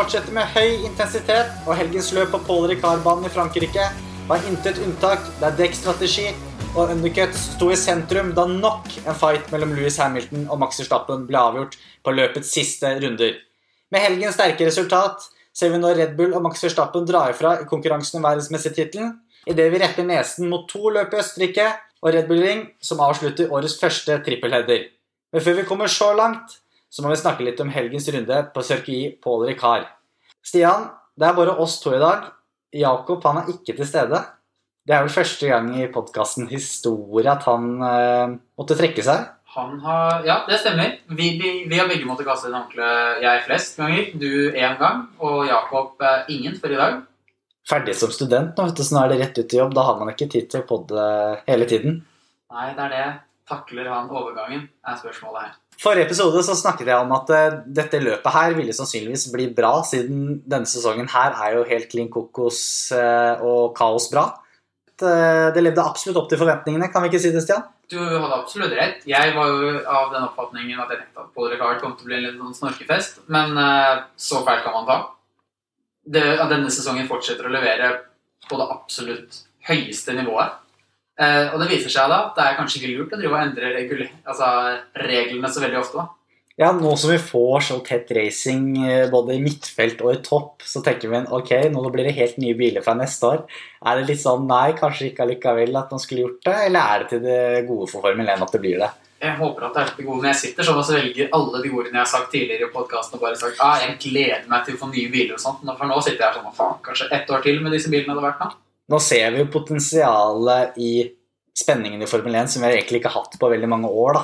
2021-sesongen fortsetter med høy intensitet, og helgens løp på Paul Ricard-banen i Frankrike var intet unntak der dekkstrategi og undercuts sto i sentrum da nok en fight mellom Louis Hamilton og Max Verstappen ble avgjort på løpets siste runder. Med helgens sterke resultat ser vi nå Red Bull og Max Verstappen dra ifra i konkurransen om verdensmestertittelen, idet vi retter nesen mot to løp i Østerrike og Red Bull Ring, som avslutter årets første trippelheader. Men før vi kommer så langt, så må vi snakke litt om helgens runde på circuit Paul Ricard. Stian, det er bare oss to i dag. Jakob han er ikke til stede. Det er vel første gang i podkasten historie at han eh, måtte trekke seg. Han har Ja, det stemmer. Vi, vi, vi har begge måttet kaste inn håndkle, jeg flest ganger. Du én gang, og Jakob eh, ingen før i dag. Ferdig som student nå, vet du, så nå er det rett ut i jobb. Da har man ikke tid til å podde hele tiden. Nei, det er det. Takler han overgangen, er spørsmålet her. Forrige episode så snakket jeg om at eh, dette løpet her ville sannsynligvis bli bra, siden denne sesongen her er jo helt klin kokos eh, og kaos bra. Eh, Det levde absolutt opp til forventningene, kan vi ikke si det, Stian? Du hadde absolutt rett. Jeg var jo av den oppfatningen at jeg tenkte at Paul Ricard kom til å bli en litt sånn snorkefest, men så feil kan man ta. Det, at denne sesongen fortsetter å levere på det absolutt høyeste nivået. Eh, og det viser seg da at det er kanskje ikke lurt å drive og endre regul altså, reglene så veldig ofte. da. Ja, nå som vi får så tett racing eh, både i midtfelt og i topp, så tenker vi ok, nå blir det helt nye biler fra neste år. Er det litt sånn nei, kanskje ikke allikevel at man skulle gjort det, eller er det til det gode for Formel 1 at det blir det? Jeg håper at det er til det gode, når jeg sitter sånn og så velger alle de ordene jeg har sagt tidligere i podkasten og bare sagt ah, jeg gleder meg til å få nye biler og sånt. For nå sitter jeg sånn faen, kanskje ett år til med disse bilene hadde vært nå. Nå ser vi jo potensialet i spenningen i Formel 1 som vi egentlig ikke har hatt på veldig mange år, da.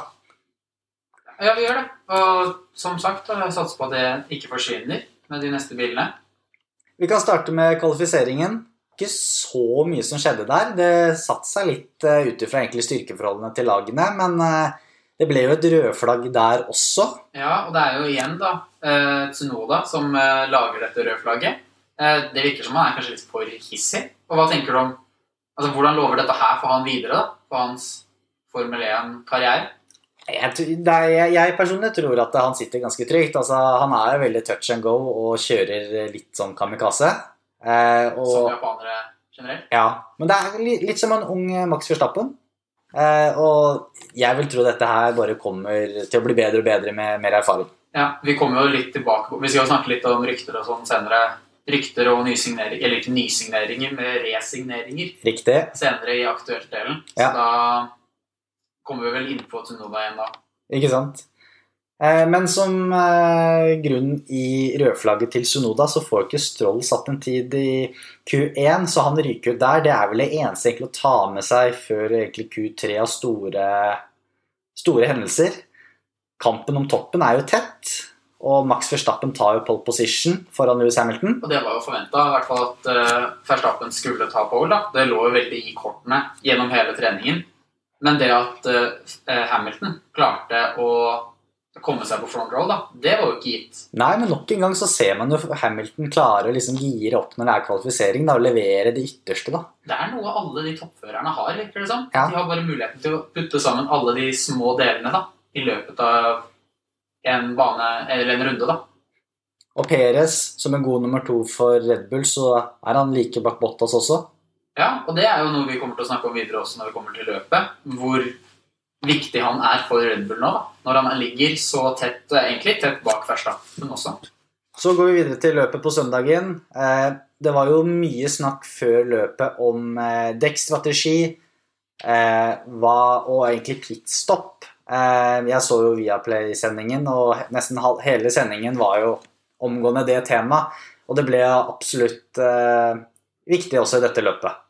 Ja, vi gjør det. Og som sagt, jeg satser på at det ikke forsvinner med de neste bilene. Vi kan starte med kvalifiseringen. Ikke så mye som skjedde der. Det satte seg litt uh, ut ifra styrkeforholdene til lagene, men eh, det ble jo et rødflagg der også. Ja, og det er jo igjen da eh, Tsunoda som eh, lager dette rødflagget. Eh, det virker som han er kanskje litt for hissig. Og hva tenker du om Altså, Hvordan lover dette her for han videre, da? For hans Formel 1-karriere? Jeg, jeg, jeg personlig tror at han sitter ganske trygt. Altså, han er jo veldig touch and go og kjører litt sånn kamikaze. Eh, og, Som japanere generelt? Ja, men det er litt, litt som en ung eh, Max Verstappen. Eh, og jeg vil tro dette her bare kommer til å bli bedre og bedre med mer erfaring. Ja, vi kommer jo litt tilbake på Vi skal jo snakke litt om rykter og sånn senere. Rykter og nysigneringer, eller ikke nysigneringer, men resigneringer Riktig. senere i aktuelt-delen. Så Ja. da kommer vi vel inn på Tsunoda igjen da. Ikke sant? Eh, men som eh, grunn i rødflagget til Sunoda, så får ikke Stroll satt en tid i Q1, så han ryker ut der. Det er vel det eneste egentlig å ta med seg før egentlig Q3 av store, store hendelser. Kampen om toppen er jo tett, og Max Verstappen tar jo pole position foran Lewis Hamilton. Og det var jo forventa, at uh, Verstappen skulle ta pole. da. Det lå jo veldig i kortene gjennom hele treningen. Men det at eh, Hamilton klarte å komme seg på front row, da, det var jo ikke gitt. Nei, men nok en gang så ser man jo Hamilton klare å liksom gire opp når det er kvalifisering, da, og levere det ytterste, da. Det er noe alle de toppførerne har. virker det som. Ja. De har bare muligheten til å putte sammen alle de små delene da, i løpet av en bane eller en runde. da. Og Perez, som en god nummer to for Red Bull, så er han like bak Bottas også. Ja, og det er jo noe vi kommer til å snakke om videre også når vi kommer til løpet. Hvor viktig han er for Red Bull nå. da. Når han ligger så tett, egentlig tett bak Verstappen også. Så går vi videre til løpet på søndagen. Eh, Det var jo mye snakk før løpet om eh, dekkstrategi eh, og egentlig pitstop. Eh, Jeg så jo Viaplay-sendingen, og nesten hele sendingen var jo omgående det temaet. Og det ble absolutt eh, viktig også i dette løpet.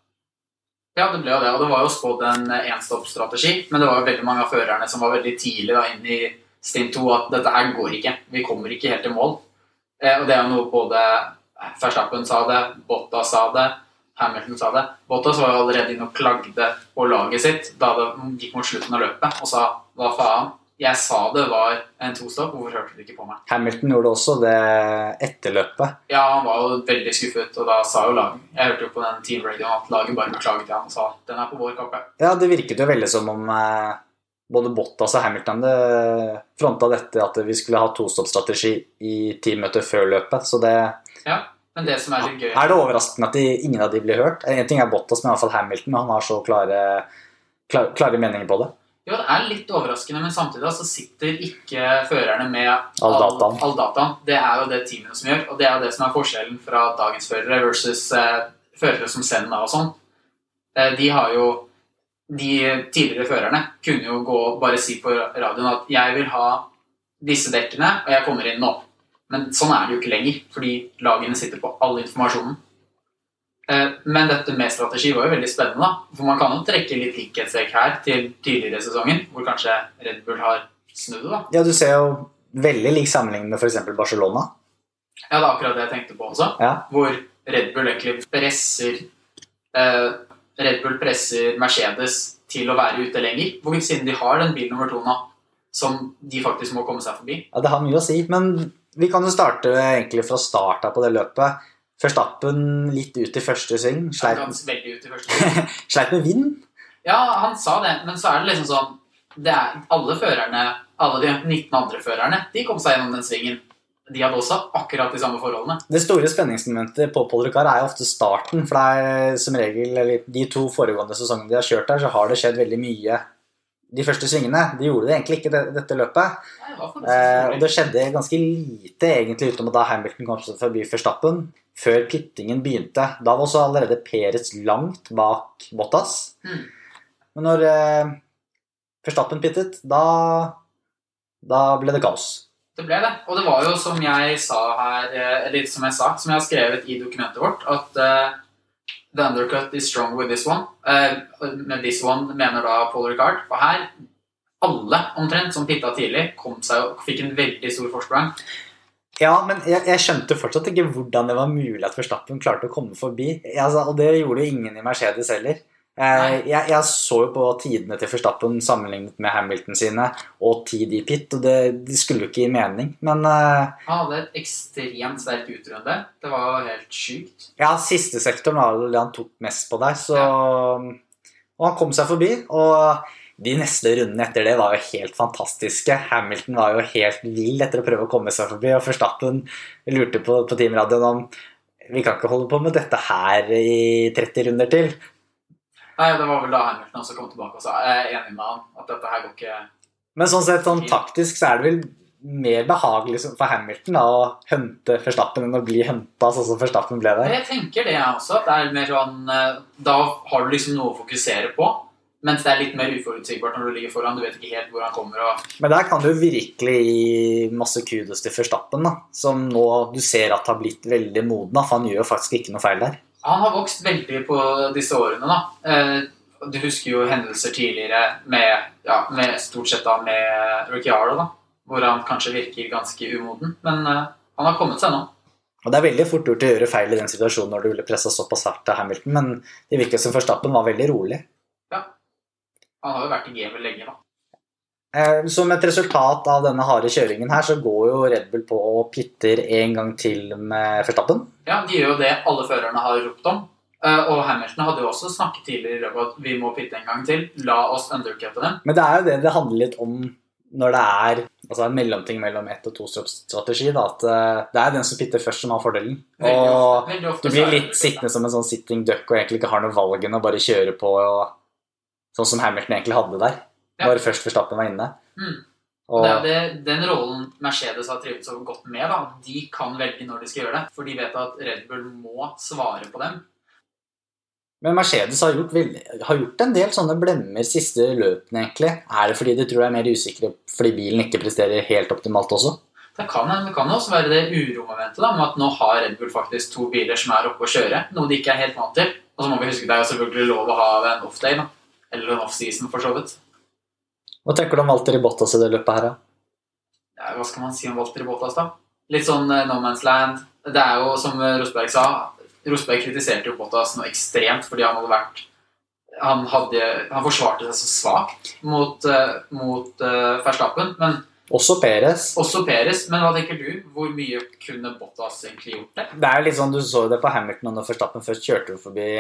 Ja, det ble jo det, og det var jo spådd en enstoppstrategi, men det var jo veldig mange av førerne som var veldig tidlig da, inn i stint 2 at dette her går ikke. Vi kommer ikke helt til mål. Eh, og det er jo noe både Verstappen sa det, Botta sa det, Hamilton sa det. Bottas var jo allerede inne og klagde på laget sitt da det gikk mot slutten av løpet, og sa hva faen, jeg sa det var en tostopp, hvorfor hørte du ikke på meg? Hamilton gjorde også det etter løpet. Ja, han var jo veldig skuffet, og da sa jo laget Jeg hørte jo på den teamradioen at laget bare beklaget til han og sa den er på vår kappe. Ja, det virket jo veldig som om eh, både Bottas og Hamilton det fronta dette at vi skulle ha tostoppstrategi i ti møter før løpet. Så det Ja, men det som er litt gøy er det overraskende at de, ingen av de blir hørt. En ting er Bottas, men i hvert fall Hamilton. Han har så klare, klare, klare meninger på det. Jo, det er litt overraskende, men samtidig så sitter ikke førerne med All dataen. all dataen. Det er jo det teamene som gjør, og det er jo det som er forskjellen fra dagens førere versus eh, førere som Senna og sånn. Eh, de har jo De tidligere førerne kunne jo gå og bare si på radioen at 'jeg vil ha disse dekkene, og jeg kommer inn nå'. Men sånn er det jo ikke lenger, fordi lagene sitter på all informasjonen. Eh, Men dette med strategi var jo veldig spennende. da, For man kan jo trekke litt likhetstrekk her til tidligere sesonger, hvor kanskje Red Bull har snudd da. Ja, du ser jo veldig lik sammenligning med f.eks. Barcelona. Ja, det er akkurat det jeg tenkte på også. Ja. Hvor Red Bull egentlig presser eh, Red Bull presser Mercedes til å være ute lenger. Hvor, siden de har den bil nummer to nå, som de faktisk må komme seg forbi. Ja, Det har mye å si, men vi kan jo starte egentlig fra starta på det løpet. Førstappen litt ut i første sving. Ganske veldig ut i første sleit med vind. Ja, han sa det, men så er det liksom sånn det er, Alle førerne, alle de 19 andre førerne, de kom seg gjennom den svingen. De hadde også akkurat de samme forholdene. Det store spenningsmomentet på Paul Ricard er jo ofte starten. For det er som regel, eller de to foregående sesongene de har kjørt der, så har det skjedd veldig mye de første svingene. De gjorde det egentlig ikke det, dette løpet. Nei, det Eh, og det skjedde ganske lite egentlig utenom da Hamilton kom seg forbi Verstappen. Før pittingen begynte. Da var også allerede Perez langt bak Bottas. Mm. Men når eh, Verstappen pittet, da, da ble det kaos. Det ble det. Og det var jo som jeg sa her, eh, eller som jeg sa, som jeg har skrevet i dokumentet vårt, at eh, the undercut is strong with this one. Uh, med this one mener da Paul Ricard. For her, alle omtrent som pitta tidlig, kom seg og fikk en veldig stor forsprang. Ja, men jeg, jeg skjønte fortsatt ikke hvordan det var mulig at Verstappen klarte å komme forbi. Jeg, altså, og det gjorde jo ingen i Mercedes heller. Eh, jeg, jeg så jo på tidene til Forstappen sammenlignet med Hamilton sine, og tid i pit, og det, det skulle jo ikke gi mening. Men eh, Han hadde et ekstremt sterkt utrunde. Det var helt sjukt. ja, siste sektoren var det han tok mest på der, så Og han kom seg forbi, og de neste rundene etter det var jo helt fantastiske. Hamilton var jo helt vill etter å prøve å komme seg forbi, og Forstappen lurte på, på teamradioen om vi kan ikke holde på med dette her i 30 runder til. Nei, Det var vel da Hamilton også kom tilbake og sa jeg er enig med han, at dette her går ikke Men sånn sett sånn taktisk så er det vel mer behagelig for Hamilton da, å hente Verstappen enn å bli henta sånn som Verstappen ble der. Jeg tenker det, jeg også. Det er mer sånn eh, Da har du liksom noe å fokusere på. Mens det er litt mer uforutsigbart når du ligger foran. Du vet ikke helt hvor han kommer. og Men der kan du virkelig gi masse kudos til Verstappen, da, som nå du ser at har blitt veldig moden. For han gjør jo faktisk ikke noe feil der. Han har vokst veldig på disse årene, da. Eh, Du husker jo hendelser tidligere med, ja, med stort sett da med Ricciardo, da. Hvor han kanskje virker ganske umoden. Men eh, han har kommet seg nå. Og Det er veldig fort gjort å gjøre feil i den situasjonen når du ville pressa såpass hardt til Hamilton, men det virker som Verstappen var veldig rolig. Ja. Han har jo vært i gamet lenge, da. Eh, Som et resultat av denne harde kjøringen her, så går jo Red Bull på og pitter en gang til med Verstappen. Ja, de gjør jo det alle førerne har ropt om. Eh, Og Hamilton hadde jo også snakket tidligere i løpet at vi må pitte en gang til. La oss undercutte dem. Men det er jo det det handler litt om når det er altså en mellomting mellom ett og to-strategi. At eh, det er den som pitter først, som har fordelen. Veldig Og ofte, veldig ofte du blir litt sittende som en sånn sitting duck og egentlig ikke har noe valg enn å bare kjøre på. Og, sånn som Hamilton egentlig hadde der, Ja. når først Verstappen var inne. Mm. Og, Det er jo det, den rollen Mercedes har trivet så godt med. da. De kan velge når de skal gjøre det, for de vet at Red Bull må svare på dem. Men Mercedes har gjort, veldig, har gjort en del sånne blemmer siste løpene, egentlig. Er det fordi de tror de er mer usikre fordi bilen ikke presterer helt optimalt også? Det kan, det kan også være det uromomentet da, med at nå har Red Bull faktisk to biler som er oppe å kjøre, noe de ikke er helt vant til. Og så må vi huske det er jo selvfølgelig lov å ha en off-day, da. Eller en off-season, for så vidt. Hva tenker du om Walter i Bottas i det løpet her, da? Ja, hva skal man si om Walter Bottas, da? Litt sånn eh, no man's land. Det er jo som eh, Rosberg sa Rosberg kritiserte jo Bottas noe ekstremt fordi han hadde vært Han, hadde, han forsvarte seg så svakt mot, eh, mot uh, Verstappen. Men Også Peres. også Peres. Men hva tenker du? Hvor mye kunne Bottas egentlig gjort det? Det er litt sånn, Du så det på Hamilton når Verstappen først kjørte forbi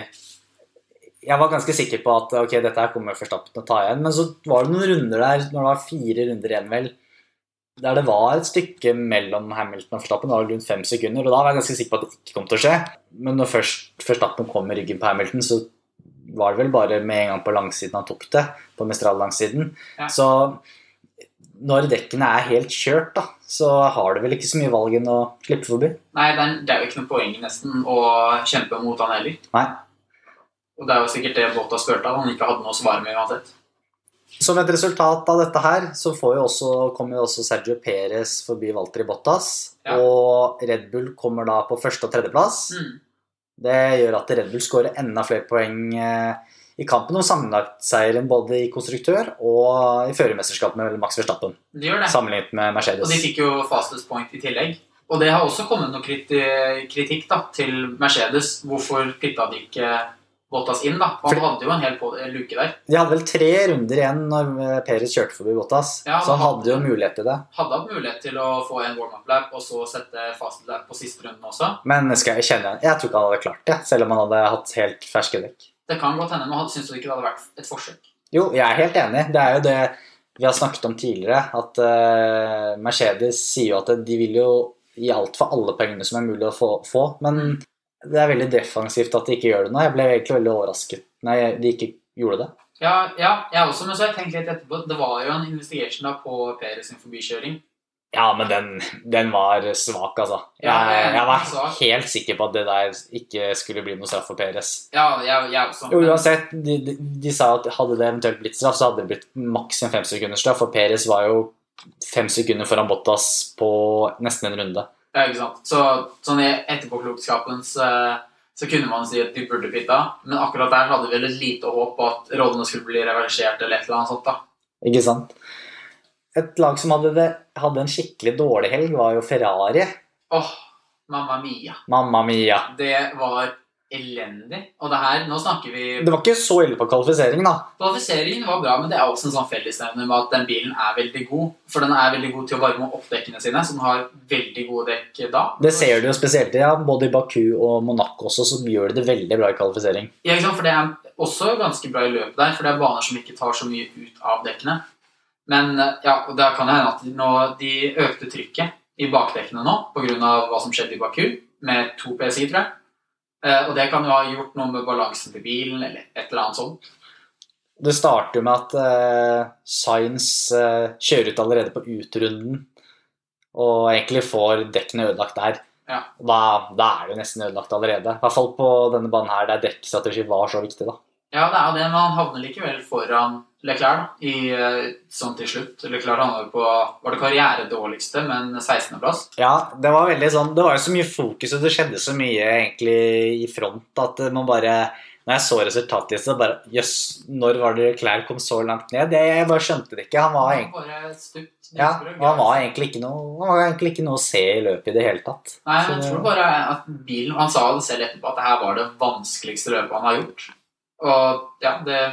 jeg var ganske sikker på at ok, dette her kommer Verstappen til å ta igjen. Men så var det noen runder der, når det var fire runder igjen, vel, der det var et stykke mellom Hamilton og Verstappen. Det var rundt fem sekunder, og da var jeg ganske sikker på at det ikke kom til å skje. Men når først Verstappen kom med ryggen på Hamilton, så var det vel bare med en gang på langsiden han tok det. På Mestral-langsiden. Ja. Så når dekkene er helt kjørt, da, så har du vel ikke så mye valg enn å slippe forbi. Nei, det er, jo ikke noe poeng nesten å kjempe mot han heller. Nei. Og det er jo sikkert det Bottas spurte at han ikke hadde noe å svare med uansett. Som et resultat av dette her, så får jo også, kommer jo også Sergio Perez forbi Walter Bottas. Ja. Og Red Bull kommer da på første- og tredjeplass. Mm. Det gjør at Red Bull skårer enda flere poeng eh, i kampen om sammenlagtseieren både i konstruktør og i førermesterskapet med Max Verstappen, De gjør det. sammenlignet med Mercedes. Og de fikk jo fastest point i tillegg. Og det har også kommet noe kritikk da, til Mercedes. Hvorfor pitta de ikke Bottas inn? da? Og Han hadde jo en hel på- luke der. De hadde vel tre runder igjen når Perez kjørte forbi Bottas, Ja, så han hadde jo mulighet til det. Hadde hatt mulighet til å få en warm-up-lap og så sette fast lap på siste runden også. Men skal jeg kjenne Jeg tror ikke han hadde klart det, selv om han hadde hatt helt ferske dekk. Det kan godt hende, men han syns ikke det hadde vært et forsøk. Jo, jeg er helt enig. Det er jo det vi har snakket om tidligere, at uh, Mercedes sier jo at de vil jo gi alt for alle pengene som er mulig å få, få, men det er veldig defensivt at de ikke gjør det nå. Jeg ble egentlig veldig overrasket Nei, de ikke gjorde det. Ja, ja, jeg også, men så har jeg tenkt litt etterpå. Det var jo en investigation da på Peres forbikjøring. Ja, men den, den var svak, altså. Jeg, jeg var helt sikker på at det der ikke skulle bli noe straff for Peres. Ja, jeg, jeg også. Jo, uansett, de, de, de sa at hadde det eventuelt blitt straff, så hadde det blitt maks en femsekundersstraff, for Peres var jo fem sekunder foran Bottas på nesten en runde. Ja, ikke sant. Så sånn i etterpåklokskapens uh, så kunne man si at de burde pitta, men akkurat der hadde vi et lite håp på at rollene skulle bli reversert eller et eller annet sånt. da. Ikke sant? Et lag som hadde, det, hadde en skikkelig dårlig helg, var jo Ferrari. Åh, mamma mia. Mamma mia. Det var elendig. Og det her, nå snakker vi Det var ikke så ille på kvalifiseringen, da. Kvalifiseringen var bra, men det er også en sånn fellesnevner med at den bilen er veldig god. For den er veldig god til å varme opp dekkene sine, så den har veldig gode dekk da. Det ser du jo spesielt ja, både i Baku og Monaco også, så gjør det veldig bra i kvalifisering. Ja, ikke sant? For det er også ganske bra i løpet der, for det er baner som ikke tar så mye ut av dekkene. Men ja, og det kan jo hende at nå, de økte trykket i bakdekkene nå pga. hva som skjedde i Baku, med to PSI, tror jeg. Eh, Og det kan jo ha gjort noe med balansen til bilen, eller et eller annet sånt. Det starter jo med at uh, Science uh, kjører ut allerede på utrunden og egentlig får dekkene ødelagt der. Ja. Da, da er det jo nesten ødelagt allerede. I hvert fall på denne banen her der dekkstrategi var så viktig. da. Ja, det er jo det, men han havner likevel foran Leclerc i, eh, sånn til slutt. Leclerc havner på var det karrieredårligste, men 16.-plass. Ja, det var veldig sånn Det var jo så mye fokus, og det skjedde så mye egentlig i front at man bare Når jeg så resultatet, så bare Jøss, når var det Leclerc kom så langt ned? Jeg, jeg bare skjønte det ikke. Han var, egentlig, ja, han var egentlig ikke noe Han var egentlig ikke noe å se i løpet i det hele tatt. Nei, jeg tror bare at bilen Han sa det selv etterpå at det her var det vanskeligste løpet han har gjort. Og ja, det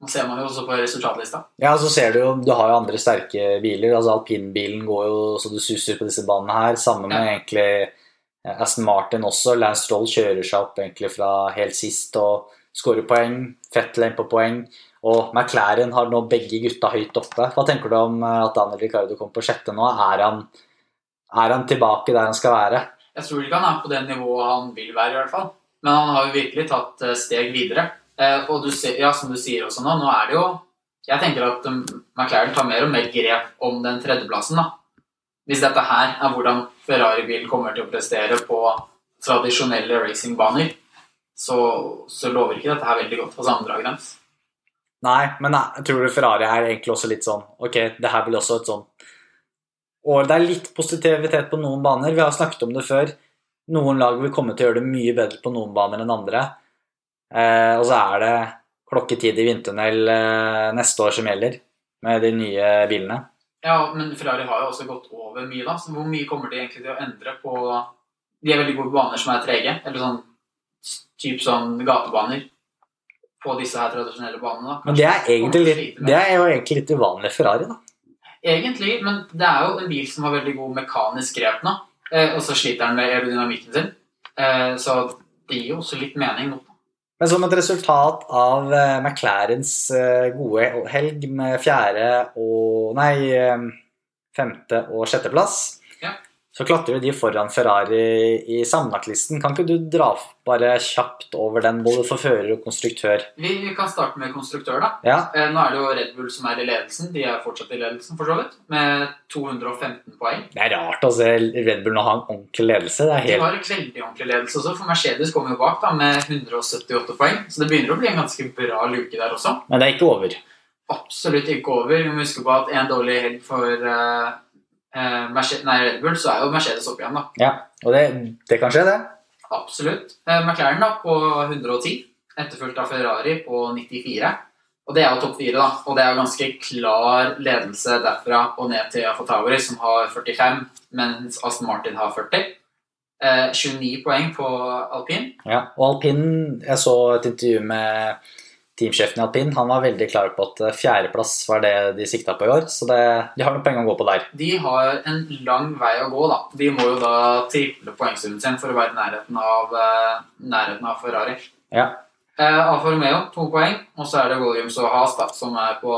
nå ser man jo også på resultatlista. Ja, så ser du jo Du har jo andre sterke biler. altså Alpinbilen går jo så du suser på disse banene her. Samme med Ja. egentlig Aston Martin også. Lance Stroll kjører seg opp egentlig fra helt sist og skårer poeng. Fettel på poeng. Og McLaren har nå begge gutta høyt oppe. Hva tenker du om eh, at Daniel Ricardo kom på sjette nå? Er han, er han tilbake der han skal være? Jeg tror ikke han er på det nivået han vil være, i hvert fall. Men han har jo virkelig tatt eh, steg videre. Eh, Og du ser, ja, som du sier også nå, nå er det jo Jeg tenker at um, McLaren tar mer og mer grep om den tredjeplassen, da. Hvis dette her er hvordan Ferrari-bilen kommer til å prestere på tradisjonelle racingbaner, så, så lover ikke dette her veldig godt for sammendraget deres. Nei, men jeg tror Ferrari er egentlig også litt sånn Ok, det her blir også et sånn Og det er litt positivitet på noen baner. Vi har snakket om det før. Noen lag vil komme til å gjøre det mye bedre på noen baner enn andre. Eh, og så er det klokketid i vindtunnel eh, neste år som gjelder, med de nye bilene. Ja, men Ferrari har jo også gått over mye, da. Så hvor mye kommer de egentlig til å endre på De er veldig gode baner som er trege, eller sånn type sånn gatebaner på disse her tradisjonelle banene. da. Men det er, egentlig litt, det er jo egentlig litt uvanlig Ferrari, da. Egentlig, men det er jo en bil som har veldig god mekanisk grep nå, eh, og så sliter den med aerodynamikken sin. Eh, så det gir jo også litt mening nå. Men som et resultat av eh, McLarens eh, gode helg med fjerde og Nei, eh, femte og sjetteplass. Så klatrer de foran Ferrari i sammenlagtlisten. Kan ikke du dra bare kjapt over den, både for fører og konstruktør? Vi, kan starte med konstruktør, da. Ja, Eh, nå er det jo Red Bull som er i ledelsen. De er fortsatt i ledelsen, for så vidt. Med 215 poeng. Det er rart å se Red Bull nå ha en ordentlig ledelse. Det er De har en veldig ordentlig ledelse også, for Mercedes kommer jo bak da, med 178 poeng. Så det begynner å bli en ganske bra luke der også. Men det er ikke over. Absolutt ikke over. Vi må huske på at en dårlig helg for eh, eh, nei, Red Bull, så er jo Mercedes opp igjen, da. Ja, og det, det kan skje, det. Absolutt. Eh, McLaren da på 110, etterfulgt av Ferrari på 94. Og det er jo topp fire, da. Og det er jo ganske klar ledelse derfra og ned til Afatauri, som har 45, mens Aston Martin har 40. Eh, 29 poeng på alpin. Ja, og alpin, jeg så et intervju med teamsjefen i alpin. Han var veldig klar på at fjerdeplass var det de sikta på i år. Så det, de har noen poeng å gå på der. De har en lang vei å gå, da. De må jo da triple poengsummen sin for å være i nærheten av, eh, nærheten av Ferrari. Ja. Eh, Alfa Romeo to poeng, og så er det Williams og Haas da, som er på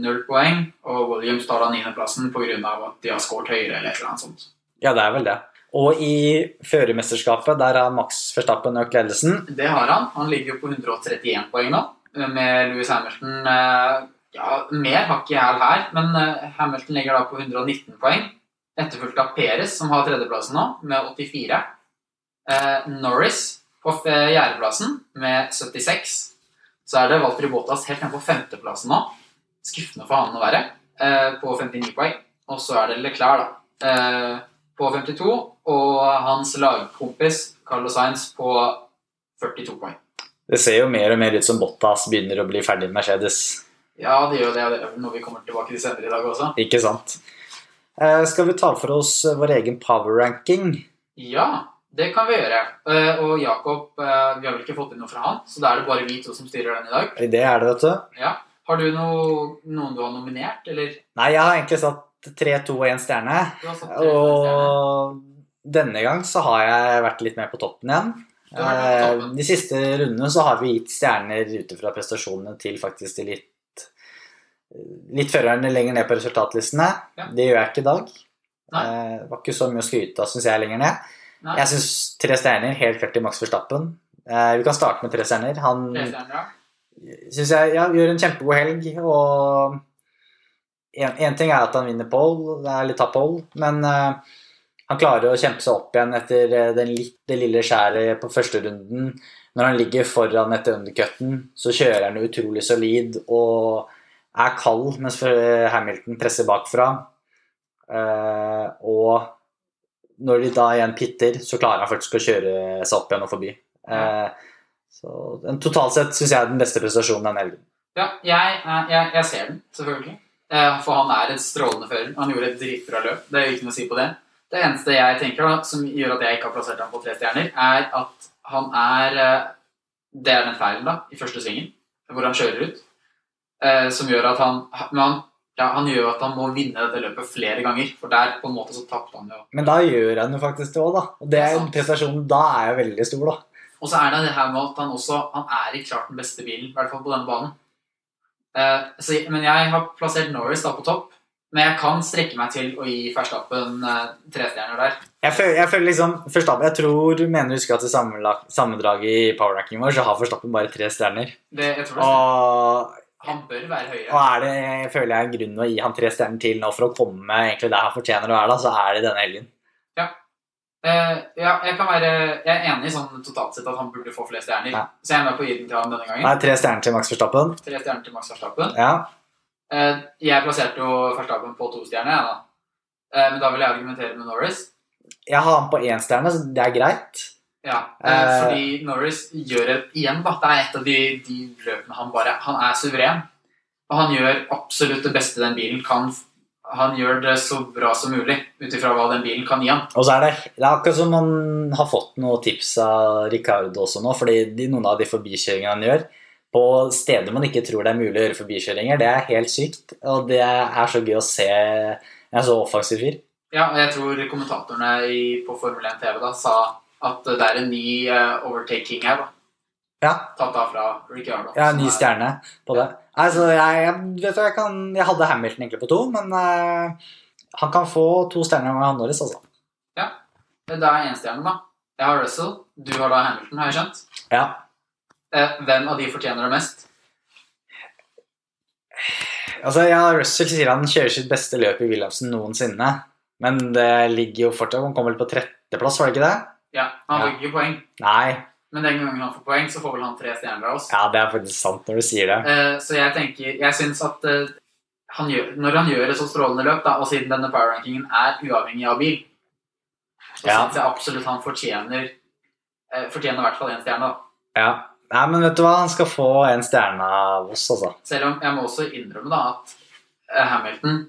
null poeng. Og Williams tar da niendeplassen pga. at de har skåret høyere eller et eller annet sånt. Ja, det er vel det. Og i førermesterskapet, der har Max Verstappen økt ledelsen. Det har han. Han ligger jo på 131 poeng nå, med Louis Hamilton. eh, Ja, mer har ikke jeg her, men eh, Hamilton ligger da på 119 poeng. Etterfulgt av Perez, som har tredjeplassen nå, med 84. Eh, Norris på fjerdeplassen med 76. Så er det Walter Bottas helt nede på femteplassen nå. Skuffende for han å være, på 59 poeng. Og så er det Leclerc, da, på 52. Og hans lagkompis Carlos Sainz på 42 poeng. Det ser jo mer og mer ut som Bottas begynner å bli ferdig med Mercedes. Ja, det gjør det. Det er noe vi kommer tilbake til senere i dag også. Ikke sant? Eh, skal vi ta for oss vår egen power ranking? Ja, det kan vi gjøre. Eh, Og Jakob, eh, vi har vel ikke fått inn noe fra han, så da er det bare vi to som styrer den i dag. Det er det, vet du. Ja. Har du noe, noen du har nominert, eller? Nei, jeg har egentlig satt 3, 2 og 1 stjerne. Tre. Og denne gang så har jeg vært litt mer på toppen igjen. Eh. De siste rundene så har vi gitt stjerner ute fra prestasjonene til faktisk de litt Litt førerne lenger ned på resultatlistene. Ja. Det gjør jeg ikke i dag. Eh, Det var ikke så mye å skryte av, syns jeg, lenger ned. Nei, Jeg syns tre stjerner, helt klart til Max Verstappen. Eh, Vi kan starte med tre stjerner. Han tre stjerner, ja. syns jeg ja, gjør en kjempegod helg. Og én ting er at han vinner pole, litt tar pole, men eh, han klarer å kjempe seg opp igjen etter eh, den litt, det lille skjæret på første runden. Når han ligger foran etter undercutten, så kjører han utrolig solid og er kald mens Hamilton presser bakfra. Eh, og når de da igjen pitter, så klarer han faktisk å kjøre seg opp igjen og forbi. Eh, så totalt sett syns jeg er den beste prestasjonen denne helgen. Ja, jeg, eh, jeg, jeg ser den, selvfølgelig. Eh, For han er et strålende fører. Han gjorde et dritbra løp. Det er ikke noe å si på det. Det eneste jeg tenker da, som gjør at jeg ikke har plassert ham på tre stjerner, er at han er eh, Det er den feilen da, i første svingen, hvor han kjører ut, eh, som gjør at han Men han, ja, han gjør at han må vinne dette løpet flere ganger, for der på en måte så tapte han jo. Men da gjør han jo faktisk det òg, da. Og det er jo prestasjonen da er jo veldig stor, da. Og så er det det her med at han også han er i klart den beste bilen, i hvert fall på denne banen. Eh, så, men jeg har plassert Norris da på topp. Men jeg kan strekke meg til å gi Verstappen eh, tre stjerner der. Jeg føler, jeg føler liksom Verstappen, jeg tror, mener du husker at i sammendraget i powerrankingen vår, så har Verstappen bare tre stjerner. Det, jeg tror det Og, Han bør være høyere. og er det, jeg føler jeg en grunn å gi han tre stjerner til nå for å komme egentlig der han fortjener å være, da, så er det denne helgen. Eh, ja, jeg, kan være, jeg er enig i sånn totalt sett at han burde få flere stjerner. Ja. Så jeg er med på å gi den til ham denne gangen. Nei, tre stjerner til Max Verstappen. Tre stjerner til Max Verstappen. Ja. Eh, jeg plasserte jo Verstappen på to stjerner, da. Eh, men da vil jeg argumentere med Norris. Jeg har han på én stjerne, så det er greit. Ja, eh, fordi Norris gjør det igjen, da. Det er et av de, de løpene han bare Han er suveren. Og han gjør absolutt det beste den bilen kan. Han gjør det så bra som mulig ut ifra hva den bilen kan gi han. Og så er det, det er akkurat som man har fått noen tips av Ricardo også nå, fordi de, noen av de forbikjøringene han gjør, på steder man ikke tror det er mulig å gjøre forbikjøringer, det er helt sykt. Og det er så gøy å se en så offensiv fyr. Ja, og jeg tror kommentatorene i, på Formel 1 TV da sa at det er en ny eh, overtaking her, da. Ja, tatt av fra Ricciardo. er en ny er- stjerne på det. Altså, jeg, jeg, vet du, jeg, kan, jeg hadde Hamilton egentlig på to, men uh, han kan få to stjerner med Norris, altså. Ja. Det er én stjerne, da. Jeg har Russell. Du har da Hamilton, har jeg skjønt. Ja. Eh, hvem av de fortjener det mest? Altså, ja, Russell sier han kjører sitt beste løp i Williamsen noensinne. Men det ligger jo fortsatt Han kom vel på tretteplass, var det ikke det? Ja, Han Ja. får ikke poeng. Nei. Men den gangen han får poeng, så får vel han tre stjerner av oss. Ja, det er faktisk sant når du sier det. Eh, så jeg tenker Jeg syns at eh, han gjør, når han gjør et så strålende løp, da, og siden denne power rankingen er uavhengig av bil, så Ja. syns jeg absolutt han fortjener eh, Fortjener i hvert fall én stjerne. da. Ja. Nei, men vet du hva? Han skal få en stjerne av oss, altså. Selv om jeg må også innrømme da at eh, Hamilton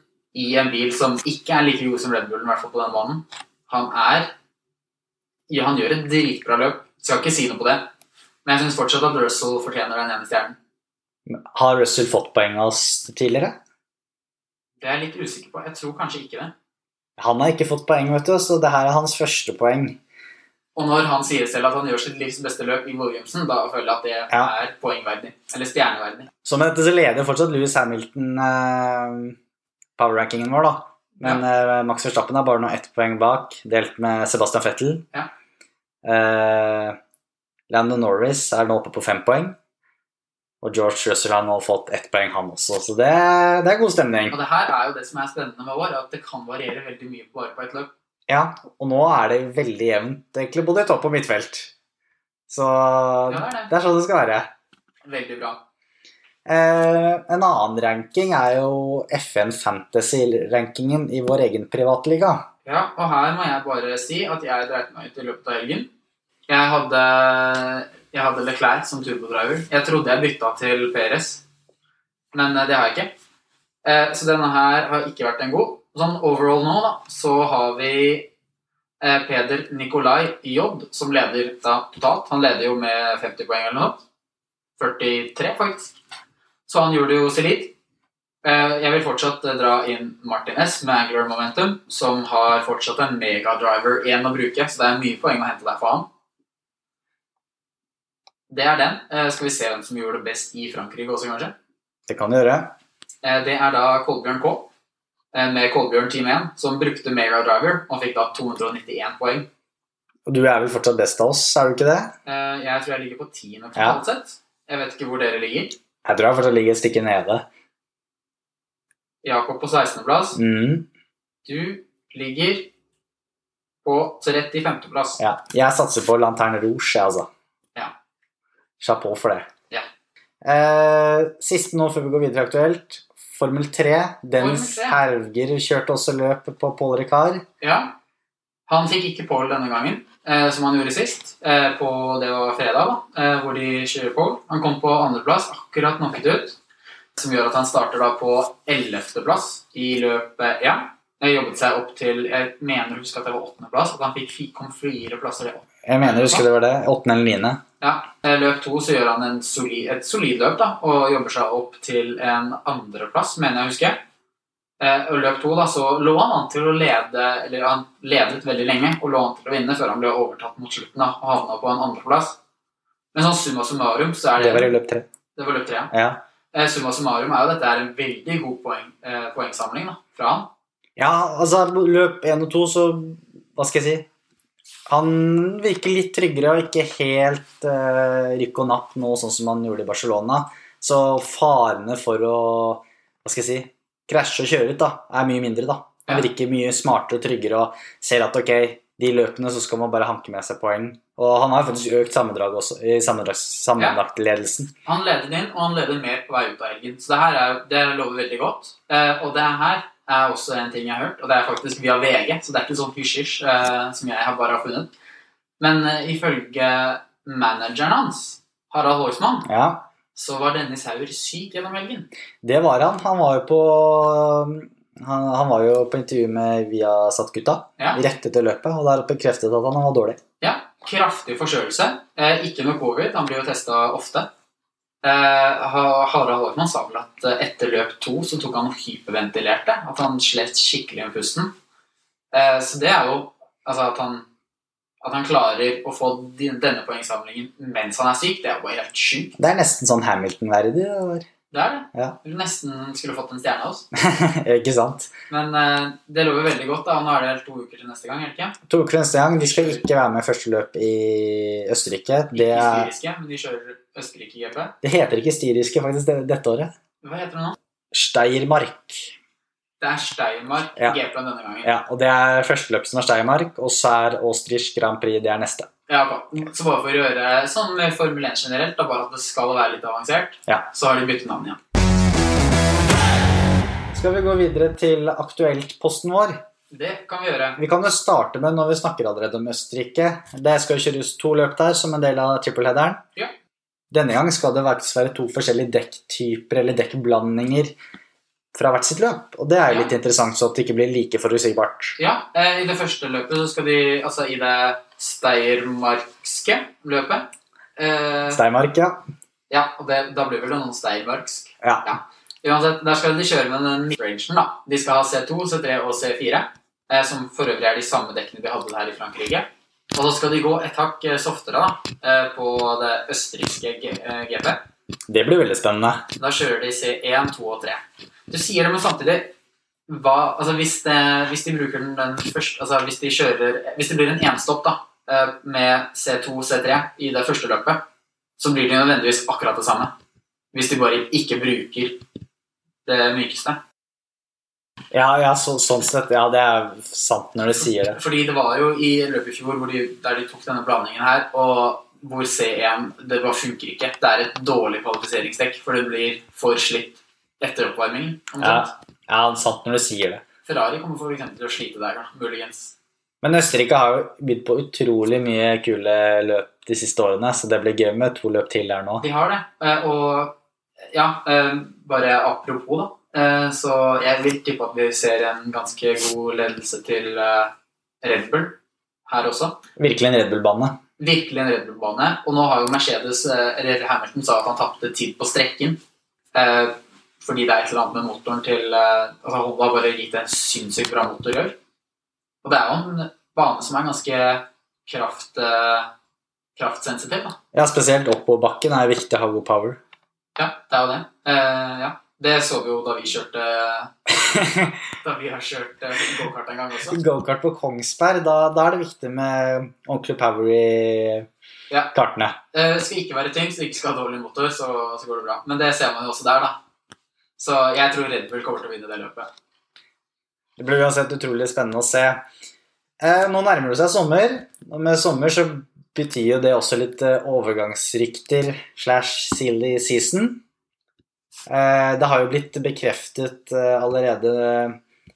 i en bil som ikke er like god som Red Bullen, i hvert fall på den banen, han er ja, Han gjør et dritbra løp. Skal ikke si noe på det. Men jeg syns fortsatt at Russell fortjener den ene stjernen. Har Russell fått poeng av oss tidligere? Det er jeg litt usikker på. Jeg tror kanskje ikke det. Han har ikke fått poeng, vet du, så det her er hans første poeng. Og når han sier selv at han gjør sitt livs beste løp i Williamson, da føler jeg at det Ja. er poengverdig. Eller stjerneverdig. Så med dette så leder fortsatt Louis Hamilton eh, power-rankingen vår, da. Men eh, Max Verstappen er bare nå ett poeng bak, delt med Sebastian Fettel. Ja. Eh, Lando Norris er nå oppe på fem poeng. Og George Russell har nå fått ett poeng, han også. Så det, det er god stemning. Og det her er jo det som er spennende med vår, at det kan variere veldig mye bare på et løp. Ja, og nå er det veldig jevnt, egentlig, både i topp og midtfelt. Så det er det. det er sånn det skal være. Veldig bra. Eh, en annen ranking er jo FN Fantasy-rankingen i vår egen privatliga. Ja, og her må jeg bare si at jeg dreit meg ut i løpet av helgen. Jeg hadde, jeg hadde Leclerc som turbodriver. Jeg trodde jeg bytta til Perez, men eh, det har jeg ikke. Eh, Så denne her har ikke vært en god. Sånn overall nå, da, så har vi eh, Peder Nikolai J, som leder da totalt. Han leder jo med 50 poeng eller noe. 43, faktisk. Så han gjorde jo solid. Eh, Jeg vil fortsatt eh, dra inn Martin S med Angular Momentum, som har fortsatt en megadriver igjen å bruke, så det er mye poeng å hente der for han. Det er den. Eh, Skal vi se hvem som gjorde det best i Frankrike også, kanskje? Det kan du gjøre. Eh, Det er da Kolbjørn K med Kolbjørn Team 1, som brukte megadriver og fikk da 291 poeng. Og du er vel fortsatt best av oss, er du ikke det? Eh, Jeg tror jeg ligger på tiende totalt sett. Jeg vet ikke hvor dere ligger. Jeg tror jeg fortsatt ligger et stykke nede. Jakob på 16.-plass. Mm, Du ligger på 35.-plass. ja. Jeg satser på Lanterne Rouge, jeg, altså. Ja. Chapeau for det. Ja. Eh, siste nå før vi går videre aktuelt. Formel 3. Dens Formel 3. Herger kjørte også løpet på Paul Ricard. Ja. Han fikk ikke Paul denne gangen, eh, som han gjorde sist. Eh, på, det var fredag, da, eh, hvor de kjører Paul. Han kom på andreplass, akkurat knocket ut. Som gjør at han starter da på ellevteplass i løpet Ja. Jeg jobbet seg opp til Jeg mener å huske at det var åttendeplass. At han fikk kom fire plasser i Jeg mener, husker det var det. Åttende eller niende. Ja, eh, Løp to så gjør han en solid, et solid løp da, og jobber seg opp til en andreplass, mener jeg å huske. Eh, Og løp to da, så lå han an til å lede Eller han ledet veldig lenge og lå an til å vinne før han ble overtatt mot slutten da, og havna på en andreplass. Men sånn summa summarum så er det Det var i løp tre. Det var løp tre, ja. Ja. Eh, Summa summarum er jo dette er en veldig god poeng, eh, poengsamling da, fra han. ja, altså løp én og to, så Hva skal jeg si? Han virker litt tryggere og ikke helt uh, rykk og napp nå, sånn som han gjorde i Barcelona. Så farene for å hva skal jeg si, krasje og kjøre ut da, er mye mindre. da. Han Ja. virker mye smartere og tryggere og ser at ok, de løpene så skal man bare hanke med seg poeng. Og han har faktisk økt sammendraget også, i sammendrags- Ja. Han leder inn, og han leder mer på vei ut av helgen. Så det her er, det lover veldig godt. Uh, og det her er også en ting jeg har hørt, og det er faktisk via VG, så det er ikke sånn hysj-hysj eh, som jeg har bare har funnet. Men eh, ifølge manageren hans, Harald Hågsmann, Ja, så var Dennis Hauger syk gjennom helgen. det var han. Han var jo på han, han var jo på intervju med Viasat-gutta Ja. rett etter løpet, og der bekreftet at han var dårlig. Ja, kraftig forkjølelse. Eh, ikke noe covid, han blir jo testa ofte. Eh, Harald Hårsmann sa vel at eh, etter løp to så tok han og hyperventilerte. At han slet skikkelig med pusten. Eh, så det er jo Altså at han At han klarer å få denne poengsamlingen mens han er syk, det er jo bare helt sjukt. Det er nesten sånn Hamilton-verdig. det er det. Ja. Du nesten skulle fått en stjerne av oss. ikke sant? Men uh, det lover veldig godt, da. Og nå er det to uker til neste gang, ikke? To uker til neste gang. De skal ikke være med i første løp i Østerrike. Det, Ikke er, styriske, men de kjører Østerrike-GP. det heter ikke styriske faktisk det, dette året. Hva heter det nå? Steiermark. Det er Steiermark Ja. GP denne gangen. Ja, og Det er første løp som er Steiermark, og så er Austriche Grand Prix det er neste. Ja, okay. Så bare for å gjøre sånn med Formel 1 generelt, da bare at det skal være litt avansert, Ja. så har de byttet navn igjen. Skal vi gå videre til aktuelt-posten vår? Det kan vi gjøre. Vi kan jo starte med når vi snakker allerede om Østerrike. Det skal jo kjøres to løp der som en del av trippelheaderen. Ja. Denne gang skal det være to forskjellige dekktyper eller dekkblandinger fra hvert sitt løp. Og det er jo Ja. litt interessant, så at det ikke blir like forutsigbart. Ja, eh, I det første løpet så skal de Altså i det steiermarkske løpet eh, Steinmark, ja. Ja, og det, da blir vel det noen steiermarksk. ja. Uansett, der skal de kjøre med den midrangen, da. De skal ha C2, C3 og C4, eh, som for øvrig er de samme dekkene de hadde her i Frankrike. Og så skal de gå et hakk eh, softere eh, på det østerrikske eh, GP. Det blir veldig spennende. Da kjører de C1, 2 og 3. Du sier det, men samtidig hva, altså hvis, det, hvis de bruker den, den først Altså hvis de kjører Hvis det blir en enstopp da eh, med C2, C3 i det første løpet, så blir det nødvendigvis akkurat det samme. Hvis de bare ikke bruker det mykeste. Ja, ja så, sånn sett. Ja, det er sant når du sier det. Fordi det var jo i løpet i fjor de, der de tok denne blandingen her, og hvor C1 det bare funker ikke. Det er et dårlig kvalifiseringsdekk, for det blir for slitt etter oppvarmingen. omtrent. Ja, sant når du sier det. Ferrari kommer for eksempel til å slite der, da, muligens. Men Østerrike har jo bydd på utrolig mye kule løp de siste årene, så det blir gøy med to løp til der nå. De har det. Eh, Og ja, eh, bare apropos, da. Eh, Så jeg vil tippe at vi ser en ganske god ledelse til eh, Red Bull her også. Virkelig en Red Bull-bane. Virkelig en Red Bull-bane. Og nå har jo Mercedes, eh, eller Hamilton, sa at han tapte tid på strekken. Fordi det er et eller annet med motoren til altså Honda har bare gitt en sinnssykt bra motor i år. Og det er jo en bane som er ganske kraft, kraftsensitiv. da. Ja, spesielt oppoverbakken er viktig å ha god power. Ja, det er jo det. Uh, ja. Det så vi jo da vi kjørte Da vi har kjørt eh, gokart en gang også. Gokart på Kongsberg, da, da er det viktig med ordentlig power i Ja. kartene. Det skal ikke være tyngst, ikke skal ha dårlig motor, så, så går det bra. Men det ser man jo også der, da. Så jeg tror Red Bull kommer til å vinne det løpet. Det blir uansett utrolig spennende å se. Eh, nå nærmer det seg sommer, og med sommer så betyr jo det også litt eh, overgangsrykter slash silly season. Eh, det har jo blitt bekreftet eh, allerede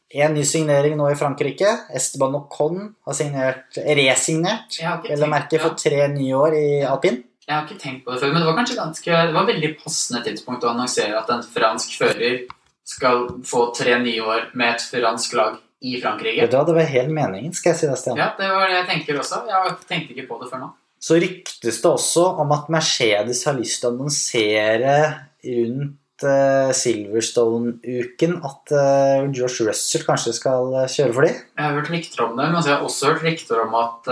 en ny signering nå i Frankrike. Esteban Ocon har signert, resignert, eller merket vel å merke, for tre nye år i alpin. jeg har ikke tenkt på det før, men det var kanskje ganske Det var veldig passende tidspunkt å annonsere at en fransk fører skal få tre nye år med et fransk lag i Frankrike. Vet Det var helt meningen, skal jeg si deg, Stian. Ja, det var det jeg tenker også. Jeg tenkte ikke på det før nå. Så ryktes det også om at Mercedes har lyst til å annonsere rundt Silverstone-uken at George Josh Russell kanskje skal eh, kjøre for dem. Jeg har hørt rykter om det, men jeg har også hørt rykter om at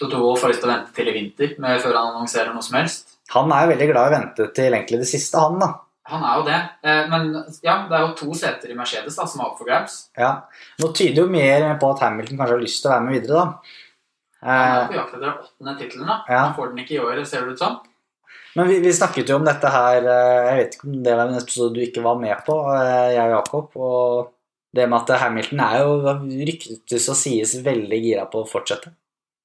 Toto Wolff har lyst til å vente til i vinter med, før han annonserer noe som helst. Han er jo veldig glad i å vente til egentlig det siste, han, da. Han er jo det. Eh, men ja, det er jo to seter i Mercedes da, som er opp for grabs. Ja. Nå tyder jo mer på at Hamilton kanskje har lyst til å være med videre, da. Han er Eh, på jakt etter åttende tittelen. Ja. Han får den ikke i år, ser det ut som. Men vi, vi snakket jo om dette her eh, Jeg vet ikke om det var en episode du ikke var med på, eh, jeg og Jakob. Og det med at Hamilton er jo ryktes og sies veldig gira på å fortsette.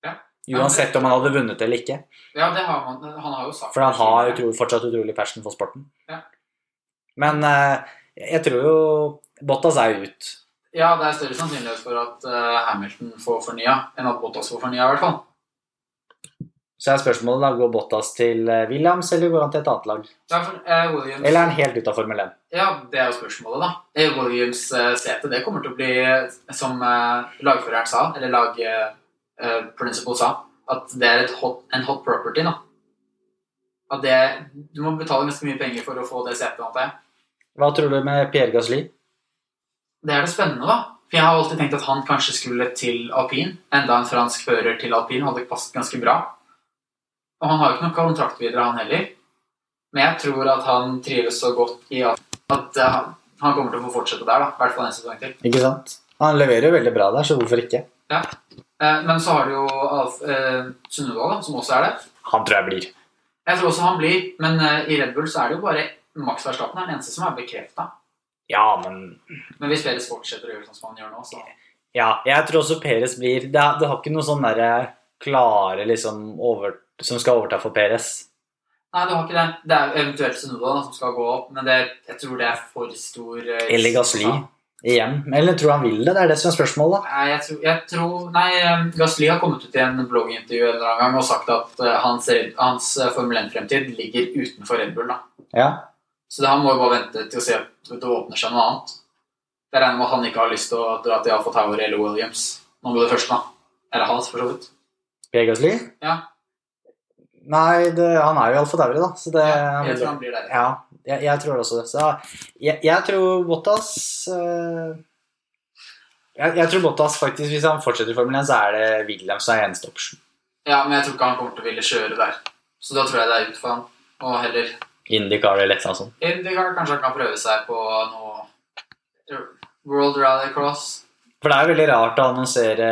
Ja. Uansett om han hadde vunnet eller ikke. Ja, det har man, han har jo sagt For han har utro, fortsatt utrolig passion for sporten. Ja. Men eh, jeg tror jo Bottas er ut. Ja, det er større sannsynlighet for at Hamilton får fornya enn at Bottas får fornya, i hvert fall. Så er spørsmålet da, går Bottas til eh, Williams, eller går han til et annet lag? For, eh, Williams, Eller er han helt ute av Formel 1? Ja, det er jo spørsmålet, da. Williams eh, sete, det kommer til å bli, eh, som eh, lagføreren sa, eller lagprincipal eh, sa, at det er hot, en hot property, da. At det, du må betale ganske mye penger for å få det setet, antar jeg. Hva tror du med Pierre Gasly? Det er det spennende, da. For jeg har alltid tenkt at han kanskje skulle til alpin. Enda en fransk fører til alpin hadde passet ganske bra. Og han har jo ikke noen kontrakt videre, han heller. Men jeg tror at han trives så godt i at, at eh, han kommer til å få fortsette der. da, I hvert fall en sesong til. Ikke sant? Han leverer jo veldig bra der, så hvorfor ikke? Eh, Men så har du jo Alf, eh, Sunnudal, som også er det. Han tror jeg blir. Jeg tror også han blir, men eh, i Red Bull så er det jo bare Max Verstappen er den eneste som er bekrefta. Ja, men Men hvis Peres fortsetter å gjøre sånn som han gjør nå, så Ja, jeg tror også Peres blir Det, det har ikke noe sånn derre klare liksom over, som skal overta for Peres. Nei, du har ikke det. Det er eventuelt Sunoda som skal gå opp, men det, jeg tror det er for stor uh, Eller Gasly igjen. Eller tror han vil det? Det er det som er spørsmålet. Nei, jeg tror, jeg tror Nei, eh, Gasly har kommet ut i en bloggintervju en eller annen gang og sagt at eh, hans, hans eh, Formel 1-fremtid ligger utenfor Red Bull. da. Ja. Så det, han må jo bare vente til å se at det åpner seg noe annet. Jeg regner med at han ikke har lyst til å dra til Alfa Tower eller Williams. Nå går det første, da. Eller hans, for så vidt. Gasly? Ja. Nei, det, han er jo alfadauri, da. Så det, Ja, jeg tror han blir der. Ja, jeg, jeg tror også det. Så jeg, jeg tror Bottas uh, jeg, jeg tror Bottas faktisk, Hvis han fortsetter i Formel 1, så er det Williams som er eneste option. Ja, men jeg tror ikke han kommer til å ville kjøre der. Så da tror jeg det er ut for han. Og heller IndyCar eller et eller annet sånt. IndyCar. Kanskje han kan prøve seg på noe World Rally Cross. For det er jo veldig rart å annonsere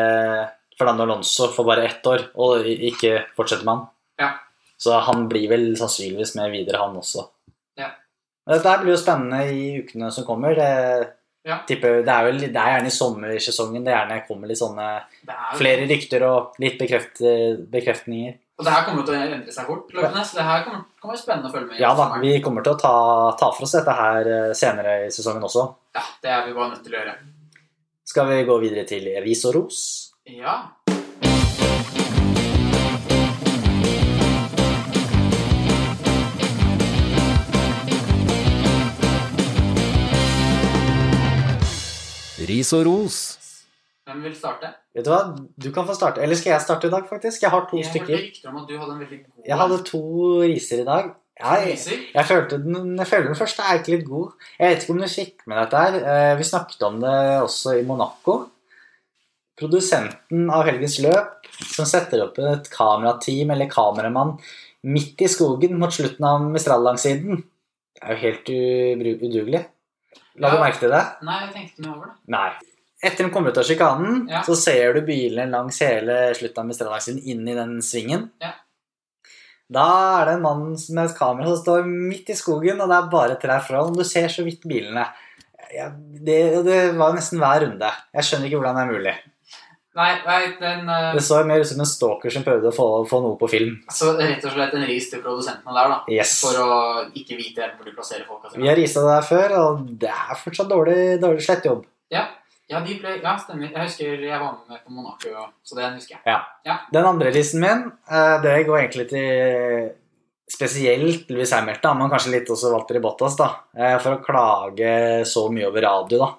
Fernando Alonso for bare ett år, og ikke fortsette med han. Ja. Så han blir vel sannsynligvis med videre, han også. Ja. Dette blir jo spennende i ukene som kommer. Det, Ja. tipper, det, er, vel, det er gjerne i sommersesongen det gjerne kommer litt sånne er flere rykter og litt bekreft, bekreftninger. Og det her kommer til å endre seg fort. løpende, Så det her kommer, kommer være spennende å følge med i Ja da, vi kommer til å ta, ta for oss dette her eh, senere i sesongen også. Ja, det er vi bare nødt til å gjøre. Skal vi gå videre til ris og ros? Ja. Ris og ros. Hvem vil starte? Vet du hva, du kan få starte. Eller skal jeg starte i dag, faktisk? Jeg har to Jeg hørte stykker. rykter om at du hadde en veldig god Jeg hadde to riser i dag. Jeg, Riser? jeg, følte den, jeg føler den første er ikke litt god. Jeg vet ikke om du fikk med dette her. Eh, Vi snakket om det også i Monaco. Produsenten av Helgens løp, som setter opp et kamerateam eller kameramann midt i skogen mot slutten av Mistral-langsiden. Det er jo helt udugelig. La du Ja. merke til det? Nei, jeg tenkte ikke noe over det. Nei. Etter de kommer ut av sjikanen, Ja. så ser du bilene langs hele slutten av Mistral-langsiden inn i den svingen. Ja. Da er det en mann med et kamera som står midt i skogen, og det er bare trær fra og Du ser så vidt bilene. Det, det var nesten hver runde. Jeg skjønner ikke hvordan det er mulig. Nei, nei den, uh, Det så mer ut som en stalker som prøvde å få, få noe på film. Så rett og slett en ris til produsentene der, da. Yes. For å ikke vite hvor de plasserer folka Vi har risa det der før, og det er fortsatt dårlig, dårlig slettjobb. Ja, de ble, ja, stemmer. Jeg husker jeg var med på Monaco, så den husker jeg. Ja. Den andre listen min, eh, det går egentlig til spesielt Louis Hamilton, men kanskje litt også Walter Bottas, da. eh, For å klage så mye over radio, da,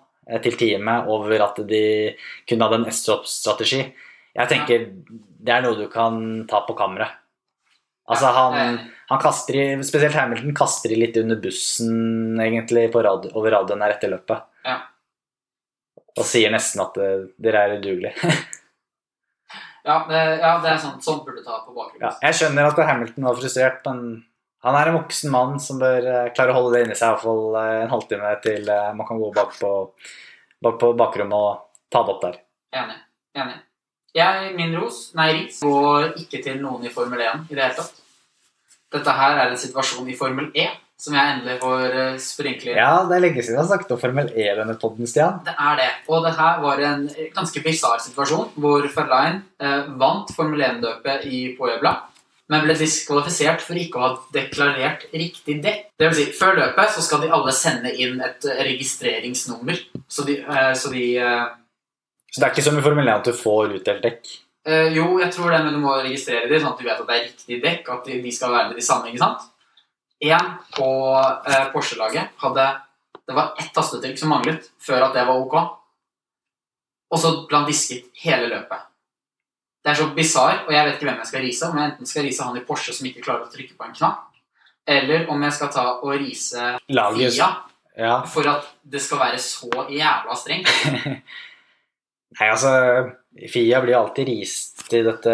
til teamet over at de kun hadde en S-drop-strategi. Jeg tenker det er noe du kan ta på kamera. Altså, han, han kaster i Spesielt Hamilton kaster i litt under bussen, egentlig, på radio, over radioen her etter løpet. Ja. Og sier nesten at eh, dere er udugelige. Ja, ja, det er sant. Sånn burde du ta på bakgrunnen. Ja, jeg skjønner at Hamilton var frustrert, men han er en voksen mann som bør eh, klare å holde det inni seg i hvert fall eh, en halvtime til eh, man kan gå bak på, bak på bakrommet og ta det opp der. Enig. Enig. Jeg, min ros, nei, ris, går ikke til noen i Formel 1 i det hele tatt. Dette her er en situasjon i Formel E som jeg endelig får sprinkle inn. Ja, det er lenge siden jeg har snakket om Formel E denne podden, Stian. Det er det. Og det her var en ganske bisarr situasjon hvor Ferlein eh, vant Formel 1-løpet i Puebla, men ble diskvalifisert for ikke å ha deklarert riktig dekk. Det vil si, før løpet så skal de alle sende inn et eh, registreringsnummer. Så de, eh, så de eh, Så det er ikke som i Formel 1 at du får utdelt dekk. Jo, jeg tror det, men du må registrere dem sånn at du vet at det er riktig dekk, at de, skal være med de samme, ikke sant? En på Porsche-laget hadde Det var ett tastetrykk som manglet før at det var ok. Og så disket hele løpet. Det er så bisarr, og jeg vet ikke hvem jeg skal rise. Om jeg enten skal rise han i Porsche som ikke klarer å trykke på en knapp, eller om jeg skal ta og rise Lages. Fia Ja. for at det skal være så jævla strengt. Nei, altså Fia blir alltid rist i dette,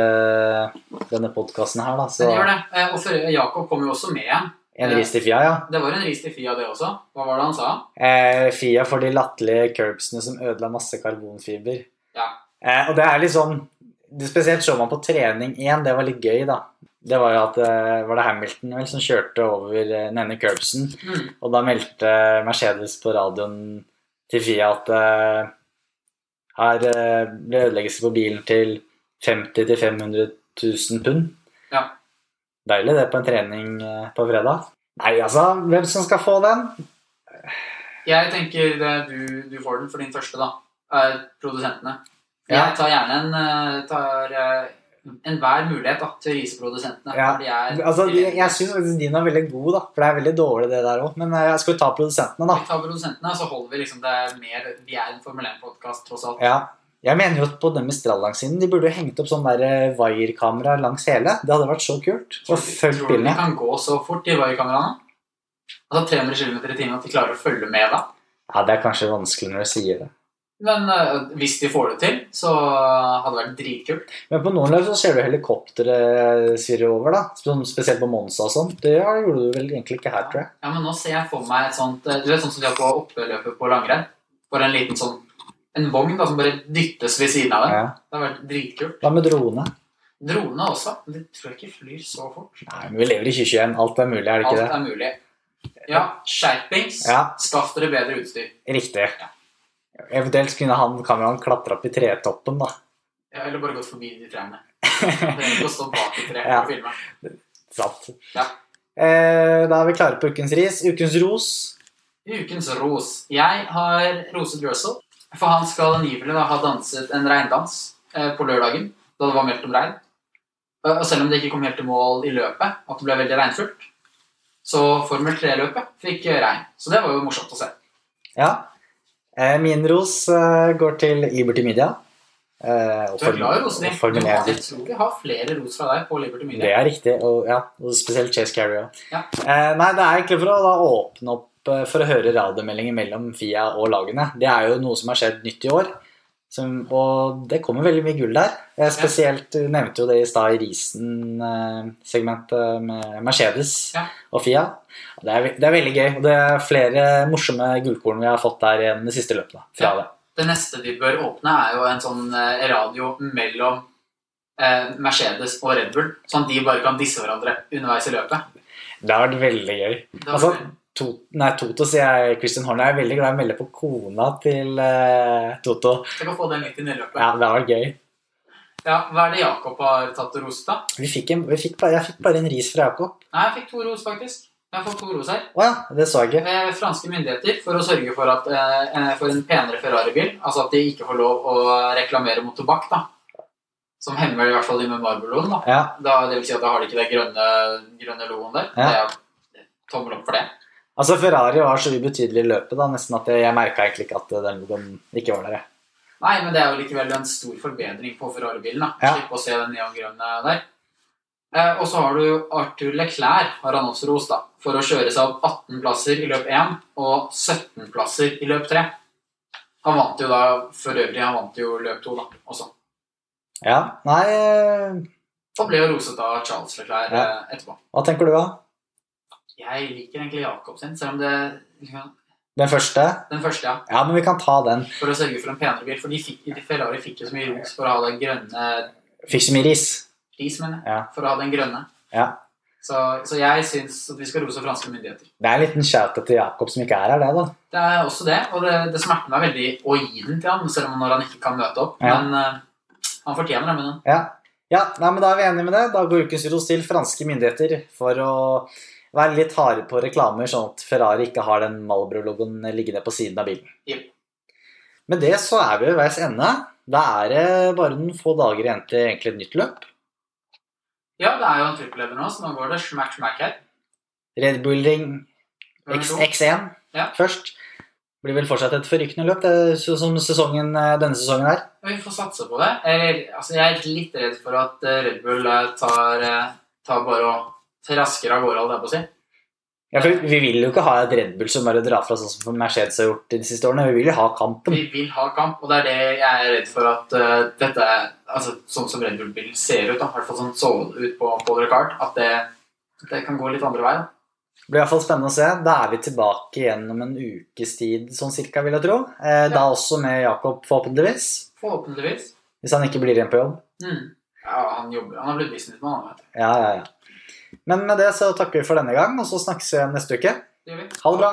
denne podkasten her, da. Så Den gjør det. Eh, Og for Jakob kom jo også med igjen. en ris til Fia, ja. Det var en ris til Fia, det også. Hva var det han sa? Eh, Fia for de latterlige curbsene som ødela masse karbonfiber. Ja. Eh, og det er litt sånn det Spesielt så man på trening én, det var litt gøy, da. Det var jo at eh, var det Hamilton vel, som kjørte over eh, den ene curbsen. Mm. Og da meldte Mercedes på radioen til Fia at uh, her ble ødeleggelse på bilen til 50 000-500 000 pund. Ja. Deilig det på en trening på fredag. Nei, altså, hvem som skal få den? Jeg tenker det, du, du får den for din første, da. Er produsentene. Ja. Jeg tar gjerne en eh, tar eh, enhver mulighet da, til å rise produsentene. Ja. de er Altså, de, jeg syns din er veldig god, da. For det er veldig dårlig, det der òg. Men eh, jeg skal jo ta produsentene, da. Vi tar produsentene, så holder vi liksom det mer Vi er en Formel 1-podkast, tross alt. Ja. Jeg mener jo at på den med Strallang-siden De burde jo hengt opp sånn eh, wirekamera langs hele. Det hadde vært så kult. Og fulgt Tror du de kan gå så fort, de kameraene? Altså 300 km i timen, at de klarer å følge med da? Ja, det er kanskje vanskelig når du sier det. Men uh, hvis de får det til, så hadde det vært dritkult. Men på noen løp så ser du helikopteret svirre over, da. Som, spesielt på Monsa og sånn. Det har- gjorde du vel egentlig ikke her, tror jeg. Ja, men nå ser jeg for meg et sånt eh, Du vet sånn som de har på oppløpet på langrenn? Bare en liten sånn En vogn da, som bare dyttes ved siden av deg. Ja. Det hadde vært dritkult. Hva med drone? Drone også. Men det tror jeg ikke flyr så fort. Nei, men vi lever i 2021. Alt er mulig, er det Alt ikke det? er mulig. Ja, skjerpings. Ja. Skaff dere bedre utstyr. Riktig. Eventuelt kunne han kameraen klatra opp i tretoppen, da. Ja, eller bare gått forbi de trærne. Trenger ikke å stå bak i treet Ja. og filme. Sant. Ja. Eh, da er vi klare på ukens ris. Ukens ros. Ukens ros. Jeg har roset Russell, for han skal angivelig da ha danset en regndans eh, på lørdagen, da det var meldt om regn. Og og selv om det ikke kom helt til mål i løpet, at det ble veldig regnfullt, så Formel 3-løpet fikk eh, regn. Så det var jo morsomt å se. Ja. Eh, min ros eh, går til Liberty Media. Eh, og Du er glad i rosen din. og Formel Du har- 1. Jeg tror vi har flere ros fra deg på Liberty Media. Det er riktig, og, ja, og spesielt Chase Carrier. Ja. Nei, det er egentlig for å da, åpne opp for å høre radiomeldinger mellom FIA og lagene. Det er jo noe som har skjedd nytt i år. Som, og det kommer veldig mye gull der. Eh, spesielt, Du nevnte jo det i stad i Risen-segmentet med Mercedes Ja. og FIA. Det er, det er veldig gøy. og Det er flere morsomme gullkorn vi har fått der i de siste løpene. Ja. det. Det neste de bør åpne, er jo en sånn eh, radio mellom eh, Mercedes og Red Bull, sånn at de bare kan disse hverandre underveis i løpet. Det har vært veldig gøy. Det var- Altså, to, nei, Toto sier jeg Christian Horner er veldig glad i å melde på kona til uh, Toto. Jeg kan få den litt i nedløpet. Ja, det var gøy. Ja, Hva er det Jakob har tatt og rost, da? Vi fikk en, vi fikk bare, jeg fikk bare en ris fra Jakob. Nei, jeg fikk to ros, faktisk. Jeg har fått to ros her. Å ja, det så jeg ikke. Eh, franske myndigheter for å sørge for, at, eh, eh, for en penere Ferrari-bil. Altså at de ikke får lov å reklamere mot tobakk, da. Som hemmer i hvert fall de med Marlboroen. Da. Ja, Da, det vil si at da har de ikke det grønne, grønne logoen der. Ja. Det er tommel opp for det. Altså Ferrari var så ubetydelig i løpet da, nesten at jeg, jeg merka egentlig ikke at den logoen ikke var der. Nei, men det er jo likevel en stor forbedring på Ferrari-bilen. Ja. Slippe å se den neongrønne der. Eh, og så har du Arthur Leclerc, har han også rost, da. For å kjøre seg opp 18 plasser i løp 1 og 17 plasser i løp 3. Han vant jo da for øvrig han vant jo løp 2 da, også. Ja, nei Han ble jo roset av Charles Leclerc Ja. eh, etterpå. Hva tenker du da? Jeg liker egentlig Jakob sin, selv om det liksom, Den første? Den første, ja. Ja, men vi kan ta den. For å sørge for en penere bil. For de fikk, de Ferrari fikk jo så mye ros for å ha den grønne Fikk så mye ris. ris, mener jeg. Ja. For å ha den grønne. Ja. Så, så jeg syns at vi skal rose franske myndigheter. Det er en liten shout til Jakob som ikke er her, det, da. Det er også det, og det, det smerter meg veldig å gi den til ham, selv om når han ikke kan møte opp. Ja. Men uh, han fortjener det med den. Ja, ja nei, men da er vi enige med det. Da går ukens ros til franske myndigheter for å være litt harde på reklamer, sånn at Ferrari ikke har den Malbro-logoen liggende på siden av bilen. Yep. Med det så er vi ved veis ende. Da er det bare noen få dager igjen til egentlig et nytt løp. Ja, det er jo en trippelleder nå, så nå går det smack smack her. Red Bull Ring X, X1 Ja. først. Blir vel fortsatt et forrykende løp, det er som sesongen, eh, denne sesongen her. Vi får satse på det. Jeg, altså, jeg er litt redd for at eh, Red Bull eh, tar, tar bare og trasker av gårde, holdt jeg på å si. Ja, for Vi vil jo ikke ha et Red Bull som bare drar fra sånn som Mercedes har gjort de siste årene. Vi vil jo ha kampen. Vi vil ha kamp, og det er det jeg er redd for at uh, dette er altså, Sånn som Red Bull-bil ser ut, da, i hvert fall sånn så ut på Paul Ricard, at det, det kan gå litt andre veien. Det blir i hvert fall spennende å se. Da er vi tilbake igjen om en ukes tid, sånn cirka, vil jeg tro. Eh, da også med Jakob, forhåpentligvis. Forhåpentligvis. Hvis han ikke blir igjen på jobb. Mm. Ja, han jobber. Han har blitt businessmann. han, vet du. Ja, ja, ja. Men med det så takker vi for denne gang, og så snakkes vi neste uke. Det gjør vi. Ha det bra.